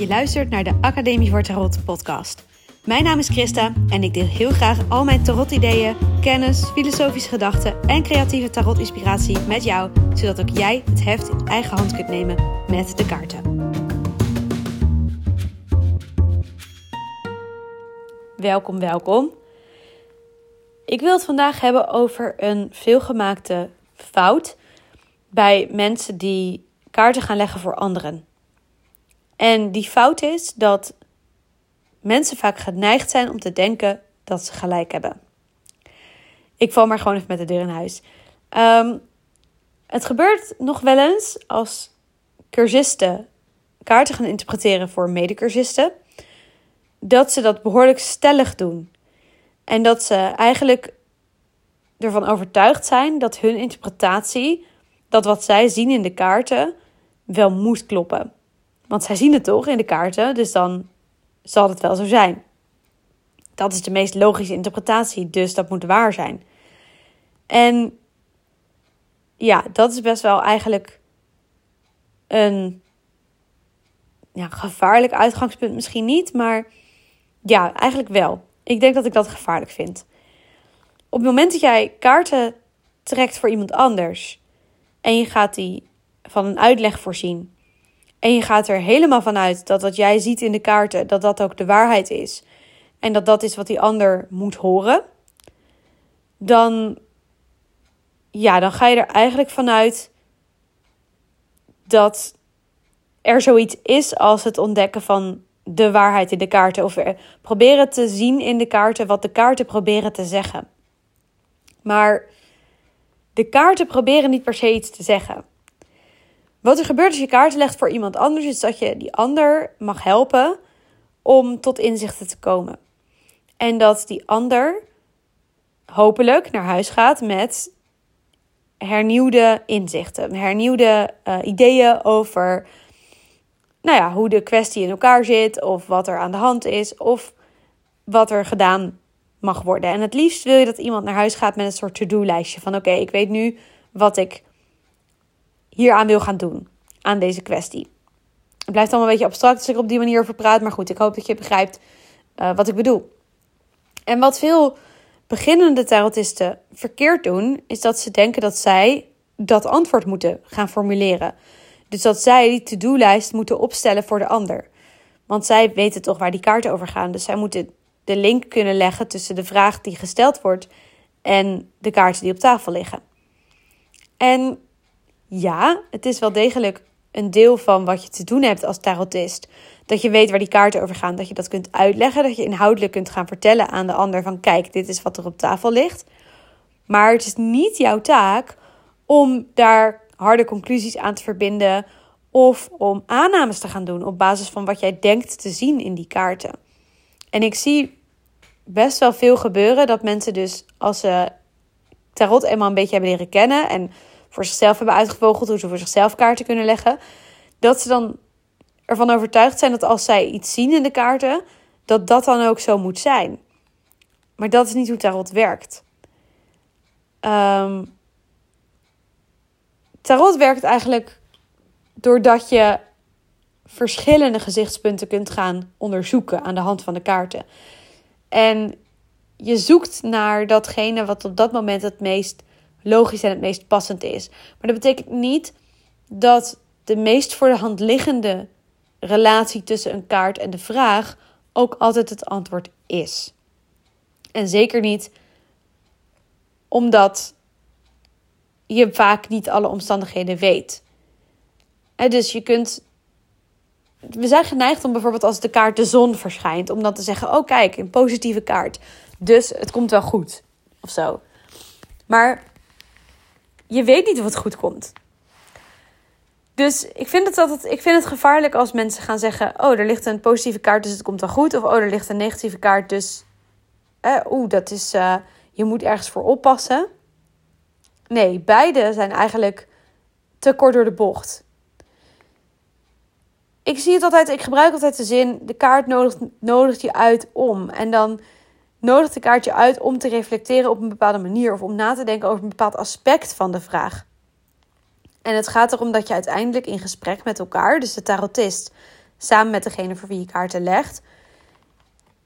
Je luistert naar de Academie voor Tarot podcast. Mijn naam is Christa en ik deel heel graag al mijn tarot-ideeën, kennis, filosofische gedachten en creatieve tarot-inspiratie met jou, zodat ook jij het heft in eigen hand kunt nemen met de kaarten. Welkom, welkom. Ik wil het vandaag hebben over een veelgemaakte fout bij mensen die kaarten gaan leggen voor anderen. En die fout is dat mensen vaak geneigd zijn om te denken dat ze gelijk hebben. Ik val maar gewoon even met de deur in huis. Ehm, het gebeurt nog wel eens als cursisten kaarten gaan interpreteren voor medecursisten, dat ze dat behoorlijk stellig doen. En dat ze eigenlijk ervan overtuigd zijn dat hun interpretatie, dat wat zij zien in de kaarten, wel moet kloppen. Want zij zien het toch in de kaarten, dus dan zal het wel zo zijn. Dat is de meest logische interpretatie, dus dat moet waar zijn. En ja, dat is best wel eigenlijk een ja, gevaarlijk uitgangspunt, misschien niet, maar ja, eigenlijk wel. Ik denk dat ik dat gevaarlijk vind. Op het moment dat jij kaarten trekt voor iemand anders en je gaat die van een uitleg voorzien en je gaat er helemaal vanuit dat wat jij ziet in de kaarten, dat dat ook de waarheid is. En dat dat is wat die ander moet horen. Dan, ja, dan ga je er eigenlijk vanuit dat er zoiets is als het ontdekken van de waarheid in de kaarten. Of proberen te zien in de kaarten wat de kaarten proberen te zeggen. Maar de kaarten proberen niet per se iets te zeggen. Wat er gebeurt als je kaarten legt voor iemand anders, is dat je die ander mag helpen om tot inzichten te komen. En dat die ander hopelijk naar huis gaat met hernieuwde inzichten, hernieuwde uh, ideeën over nou ja, hoe de kwestie in elkaar zit, of wat er aan de hand is, of wat er gedaan mag worden. En het liefst wil je dat iemand naar huis gaat met een soort to-do-lijstje van: oké, ik weet nu wat ik hier aan wil gaan doen, aan deze kwestie. Het blijft allemaal een beetje abstract als ik op die manier over praat, maar goed, ik hoop dat je begrijpt uh, wat ik bedoel. En wat veel beginnende tarotisten verkeerd doen, is dat ze denken dat zij dat antwoord moeten gaan formuleren. Dus dat zij die to-do-lijst moeten opstellen voor de ander. Want zij weten toch waar die kaarten over gaan. Dus zij moeten de link kunnen leggen tussen de vraag die gesteld wordt en de kaarten die op tafel liggen. En ja, het is wel degelijk een deel van wat je te doen hebt als tarotist. Dat je weet waar die kaarten over gaan, dat je dat kunt uitleggen, dat je inhoudelijk kunt gaan vertellen aan de ander van kijk, dit is wat er op tafel ligt. Maar het is niet jouw taak om daar harde conclusies aan te verbinden of om aannames te gaan doen op basis van wat jij denkt te zien in die kaarten. En ik zie best wel veel gebeuren dat mensen dus als ze tarot eenmaal een beetje hebben leren kennen en voor zichzelf hebben uitgevogeld hoe ze voor zichzelf kaarten kunnen leggen, dat ze dan ervan overtuigd zijn dat als zij iets zien in de kaarten, dat dat dan ook zo moet zijn. Maar dat is niet hoe tarot werkt. Um, tarot werkt eigenlijk doordat je verschillende gezichtspunten kunt gaan onderzoeken aan de hand van de kaarten. En je zoekt naar datgene wat op dat moment het meest logisch en het meest passend is. Maar dat betekent niet dat de meest voor de hand liggende relatie tussen een kaart en de vraag ook altijd het antwoord is. En zeker niet omdat je vaak niet alle omstandigheden weet. Dus je kunt. We zijn geneigd om bijvoorbeeld als de kaart de zon verschijnt, om dan te zeggen: Oh, kijk, een positieve kaart. Dus het komt wel goed. Of zo. Maar je weet niet of het goed komt. Dus ik vind het altijd, ik vind het gevaarlijk als mensen gaan zeggen: Oh, er ligt een positieve kaart, dus het komt wel goed. Of oh, er ligt een negatieve kaart, dus. Eh, Oeh, dat is. Uh, je moet ergens voor oppassen. Nee, beide zijn eigenlijk te kort door de bocht. Ik zie het altijd, ik gebruik altijd de zin: de kaart nodigt, nodigt je uit om. En dan nodigt de kaart je uit om te reflecteren op een bepaalde manier of om na te denken over een bepaald aspect van de vraag. En het gaat erom dat je uiteindelijk in gesprek met elkaar, dus de tarotist samen met degene voor wie je kaarten legt,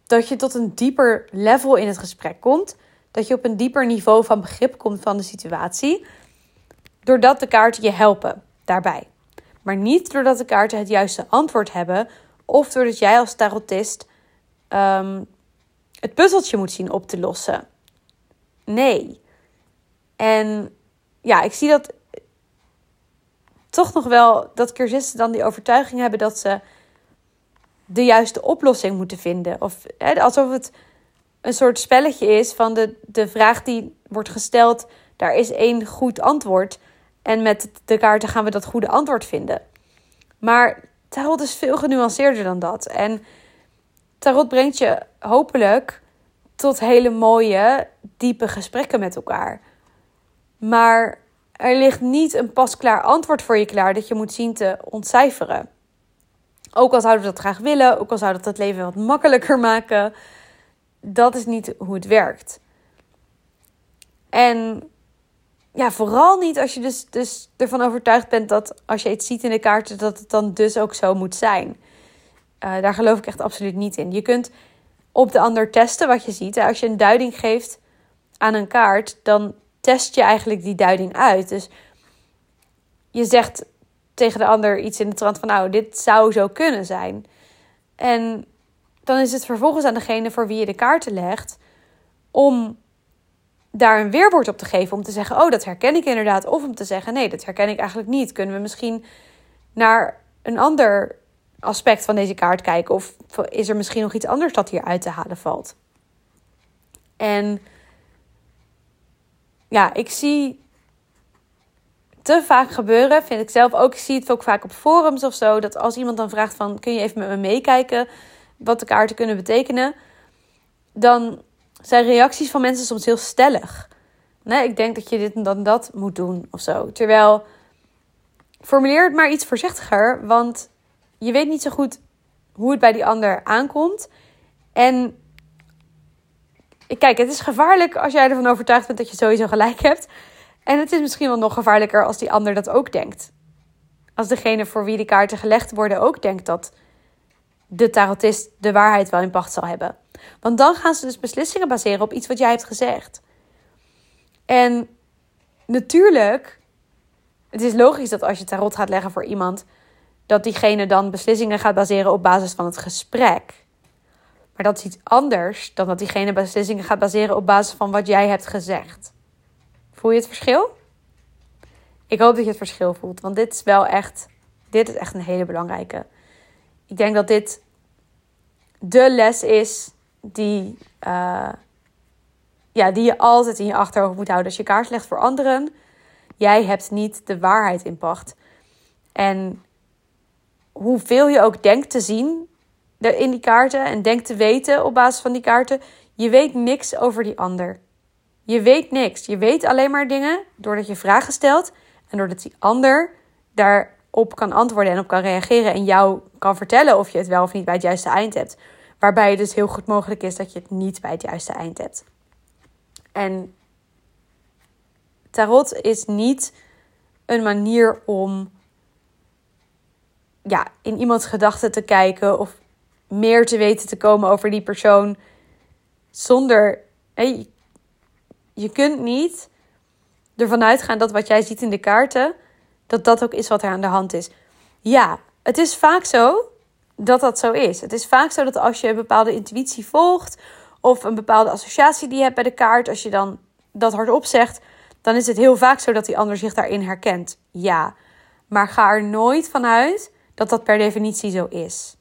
dat je tot een dieper level in het gesprek komt. Dat je op een dieper niveau van begrip komt van de situatie. Doordat de kaarten je helpen daarbij. Maar niet doordat de kaarten het juiste antwoord hebben. Of doordat jij als tarotist ehm, het puzzeltje moet zien op te lossen. Nee. En ja, ik zie dat toch nog wel dat cursisten dan die overtuiging hebben dat ze de juiste oplossing moeten vinden. Of hè, alsof het een soort spelletje is van de, de vraag die wordt gesteld, daar is één goed antwoord. En met de kaarten gaan we dat goede antwoord vinden. Maar tarot is veel genuanceerder dan dat. En tarot brengt je hopelijk tot hele mooie, diepe gesprekken met elkaar. Maar er ligt niet een pasklaar antwoord voor je klaar dat je moet zien te ontcijferen. Ook al zouden we dat graag willen, ook al zou dat het leven wat makkelijker maken, dat is niet hoe het werkt. En ja, vooral niet als je dus, dus ervan overtuigd bent dat als je iets ziet in de kaarten, dat het dan dus ook zo moet zijn. Uh, daar geloof ik echt absoluut niet in. Je kunt op de ander testen wat je ziet. Als je een duiding geeft aan een kaart, dan test je eigenlijk die duiding uit. Dus je zegt tegen de ander iets in de trant van, nou, dit zou zo kunnen zijn. En dan is het vervolgens aan degene voor wie je de kaarten legt om daar een weerwoord op te geven. Om te zeggen, oh, dat herken ik inderdaad. Of om te zeggen, nee, dat herken ik eigenlijk niet. Kunnen we misschien naar een ander aspect van deze kaart kijken? Of is er misschien nog iets anders dat hier uit te halen valt? En ja, ik zie te vaak gebeuren, vind ik zelf ook. Ik zie het ook vaak op forums of zo. Dat als iemand dan vraagt van, kun je even met me meekijken wat de kaarten kunnen betekenen? Dan zijn reacties van mensen soms heel stellig. Nee, ik denk dat je dit en dan dat moet doen of zo. Terwijl, formuleer het maar iets voorzichtiger. Want je weet niet zo goed hoe het bij die ander aankomt. En kijk, het is gevaarlijk als jij ervan overtuigd bent dat je sowieso gelijk hebt. En het is misschien wel nog gevaarlijker als die ander dat ook denkt. Als degene voor wie de kaarten gelegd worden ook denkt dat de tarotist de waarheid wel in pacht zal hebben. Want dan gaan ze dus beslissingen baseren op iets wat jij hebt gezegd. En natuurlijk, het is logisch dat als je tarot gaat leggen voor iemand, dat diegene dan beslissingen gaat baseren op basis van het gesprek. Maar dat is iets anders dan dat diegene beslissingen gaat baseren op basis van wat jij hebt gezegd. Voel je het verschil? Ik hoop dat je het verschil voelt, want dit is wel echt, dit is echt een hele belangrijke. Ik denk dat dit de les is die, uh, ja, die je altijd in je achterhoofd moet houden. Als je kaars legt voor anderen, jij hebt niet de waarheid in pacht. En hoeveel je ook denkt te zien in die kaarten en denkt te weten op basis van die kaarten, je weet niks over die ander. Je weet niks. Je weet alleen maar dingen doordat je vragen stelt en doordat die ander daarop kan antwoorden en op kan reageren en jou kan vertellen of je het wel of niet bij het juiste eind hebt. Waarbij het dus heel goed mogelijk is dat je het niet bij het juiste eind hebt. En tarot is niet een manier om ja, in iemands gedachten te kijken of meer te weten te komen over die persoon zonder. Hey, je kunt niet ervan uitgaan dat wat jij ziet in de kaarten, dat dat ook is wat er aan de hand is. Ja, het is vaak zo dat dat zo is. Het is vaak zo dat als je een bepaalde intuïtie volgt of een bepaalde associatie die je hebt bij de kaart, als je dan dat hardop zegt, dan is het heel vaak zo dat die ander zich daarin herkent. Ja, maar ga er nooit vanuit dat dat per definitie zo is.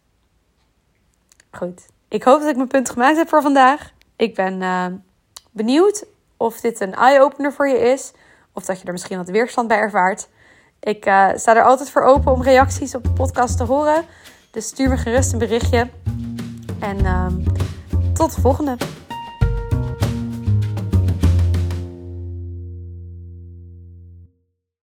Goed, ik hoop dat ik mijn punt gemaakt heb voor vandaag. Ik ben uh, benieuwd of dit een eye-opener voor je is, of dat je er misschien wat weerstand bij ervaart. Ik uh, sta er altijd voor open om reacties op de podcast te horen. Dus stuur me gerust een berichtje. En uh, tot de volgende.